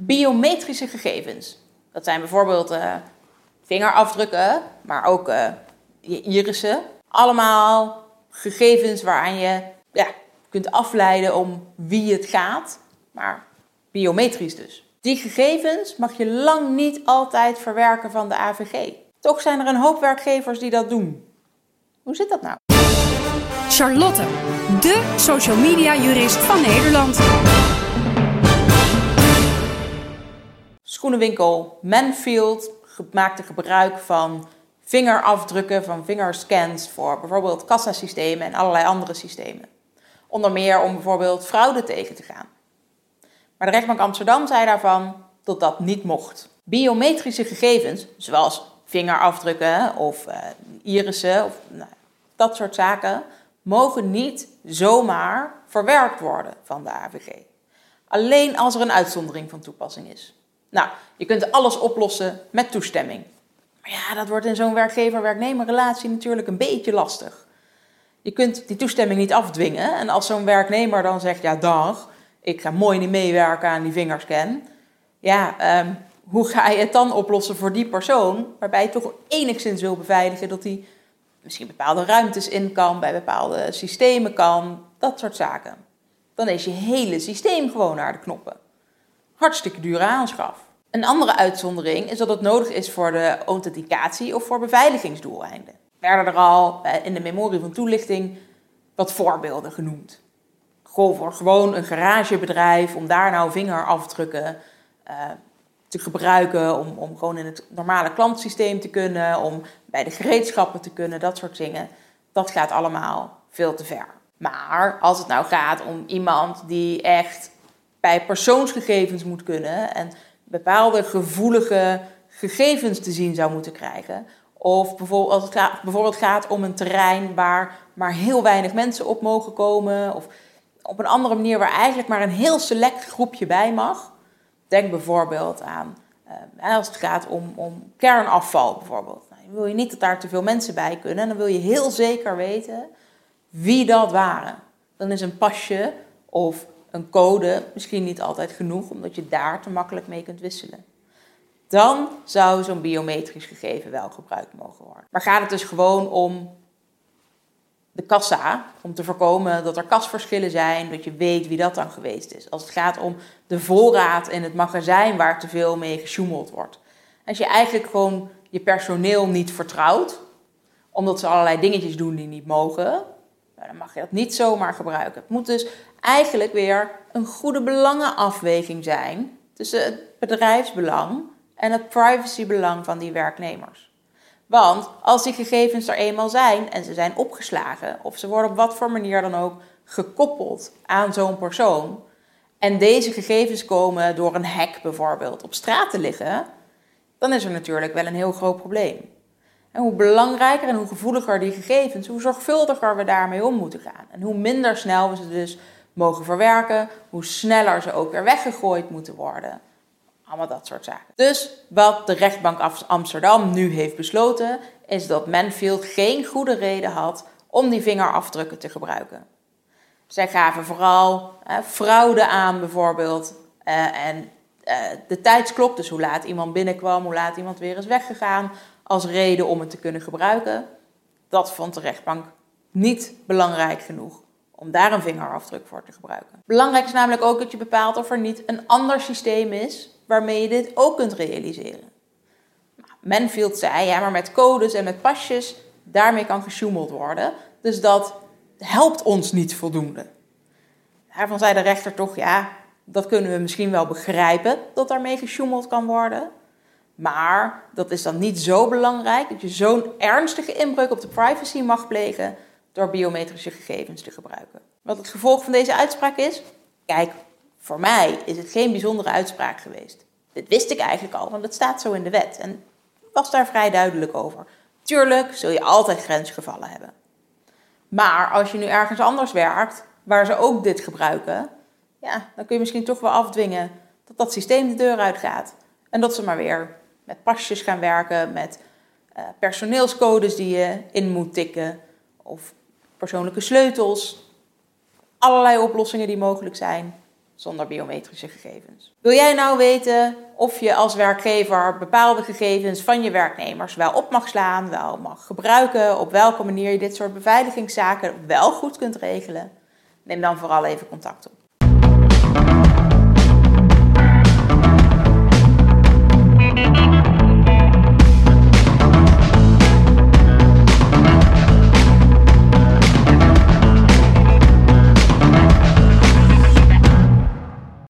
Biometrische gegevens. Dat zijn bijvoorbeeld uh, vingerafdrukken, maar ook uh, je irissen. Allemaal gegevens waaraan je ja, kunt afleiden om wie het gaat, maar biometrisch dus. Die gegevens mag je lang niet altijd verwerken van de AVG. Toch zijn er een hoop werkgevers die dat doen. Hoe zit dat nou? Charlotte, de social media jurist van Nederland. Schoenenwinkel Manfield maakte gebruik van vingerafdrukken, van vingerscans voor bijvoorbeeld kassasystemen en allerlei andere systemen. Onder meer om bijvoorbeeld fraude tegen te gaan. Maar de rechtbank Amsterdam zei daarvan dat dat niet mocht. Biometrische gegevens, zoals vingerafdrukken of uh, irissen of nou, dat soort zaken, mogen niet zomaar verwerkt worden van de AVG. Alleen als er een uitzondering van toepassing is. Nou, je kunt alles oplossen met toestemming. Maar ja, dat wordt in zo'n werkgever-werknemer-relatie natuurlijk een beetje lastig. Je kunt die toestemming niet afdwingen. En als zo'n werknemer dan zegt, ja dag, ik ga mooi niet meewerken aan die vingerscan. Ja, ehm, hoe ga je het dan oplossen voor die persoon, waarbij je toch enigszins wil beveiligen dat hij misschien bepaalde ruimtes in kan, bij bepaalde systemen kan, dat soort zaken. Dan is je hele systeem gewoon naar de knoppen. Hartstikke dure aanschaf. Een andere uitzondering is dat het nodig is voor de authenticatie of voor beveiligingsdoeleinden. Werden er al eh, in de memorie van toelichting wat voorbeelden genoemd. Voor gewoon een garagebedrijf, om daar nou vingerafdrukken uh, te gebruiken, om, om gewoon in het normale klantsysteem te kunnen, om bij de gereedschappen te kunnen, dat soort dingen. Dat gaat allemaal veel te ver. Maar als het nou gaat om iemand die echt bij persoonsgegevens moet kunnen en bepaalde gevoelige gegevens te zien zou moeten krijgen. Of bijvoorbeeld als het gaat, bijvoorbeeld gaat om een terrein waar maar heel weinig mensen op mogen komen. Of op een andere manier waar eigenlijk maar een heel select groepje bij mag. Denk bijvoorbeeld aan uh, als het gaat om, om kernafval bijvoorbeeld. Nou, dan wil je niet dat daar te veel mensen bij kunnen. En dan wil je heel zeker weten wie dat waren. Dan is een pasje of een code misschien niet altijd genoeg, omdat je daar te makkelijk mee kunt wisselen. Dan zou zo'n biometrisch gegeven wel gebruikt mogen worden. Maar gaat het dus gewoon om de kassa, om te voorkomen dat er kasverschillen zijn, dat je weet wie dat dan geweest is. Als het gaat om de voorraad in het magazijn waar te veel mee gesjoemeld wordt. Als je eigenlijk gewoon je personeel niet vertrouwt, omdat ze allerlei dingetjes doen die niet mogen, dan mag je dat niet zomaar gebruiken. Het moet dus eigenlijk weer een goede belangenafweging zijn tussen het bedrijfsbelang en het privacybelang van die werknemers. Want als die gegevens er eenmaal zijn en ze zijn opgeslagen, of ze worden op wat voor manier dan ook gekoppeld aan zo'n persoon, en deze gegevens komen door een hack bijvoorbeeld op straat te liggen, dan is er natuurlijk wel een heel groot probleem. En hoe belangrijker en hoe gevoeliger die gegevens, hoe zorgvuldiger we daarmee om moeten gaan. En hoe minder snel we ze dus mogen verwerken, hoe sneller ze ook weer weggegooid moeten worden. Allemaal dat soort zaken. Dus wat de rechtbank Amsterdam nu heeft besloten, is dat Manfield geen goede reden had om die vingerafdrukken te gebruiken. Zij gaven vooral fraude aan, bijvoorbeeld. Eh, en eh, de tijdsklok, dus hoe laat iemand binnenkwam, hoe laat iemand weer is weggegaan, als reden om het te kunnen gebruiken. Dat vond de rechtbank niet belangrijk genoeg om daar een vingerafdruk voor te gebruiken. Belangrijk is namelijk ook dat je bepaalt of er niet een ander systeem is waarmee je dit ook kunt realiseren. Manfield zei, ja, maar met codes en met pasjes, daarmee kan gesjoemeld worden. Dus dat helpt ons niet voldoende. Daarvan zei de rechter toch, ja, dat kunnen we misschien wel begrijpen, dat daarmee gesjoemeld kan worden. Maar dat is dan niet zo belangrijk dat je zo'n ernstige inbreuk op de privacy mag plegen door biometrische gegevens te gebruiken. Wat het gevolg van deze uitspraak is? Kijk, voor mij is het geen bijzondere uitspraak geweest. Dit wist ik eigenlijk al, want het staat zo in de wet. En was daar vrij duidelijk over. Tuurlijk zul je altijd grensgevallen hebben. Maar als je nu ergens anders werkt, waar ze ook dit gebruiken, ja, dan kun je misschien toch wel afdwingen dat dat systeem de deur uitgaat. En dat ze maar weer met pasjes gaan werken, met eh, personeelscodes die je in moet tikken of persoonlijke sleutels. Allerlei oplossingen die mogelijk zijn zonder biometrische gegevens. Wil jij nou weten of je als werkgever bepaalde gegevens van je werknemers wel op mag slaan, wel mag gebruiken, op welke manier je dit soort beveiligingszaken wel goed kunt regelen? Neem dan vooral even contact op.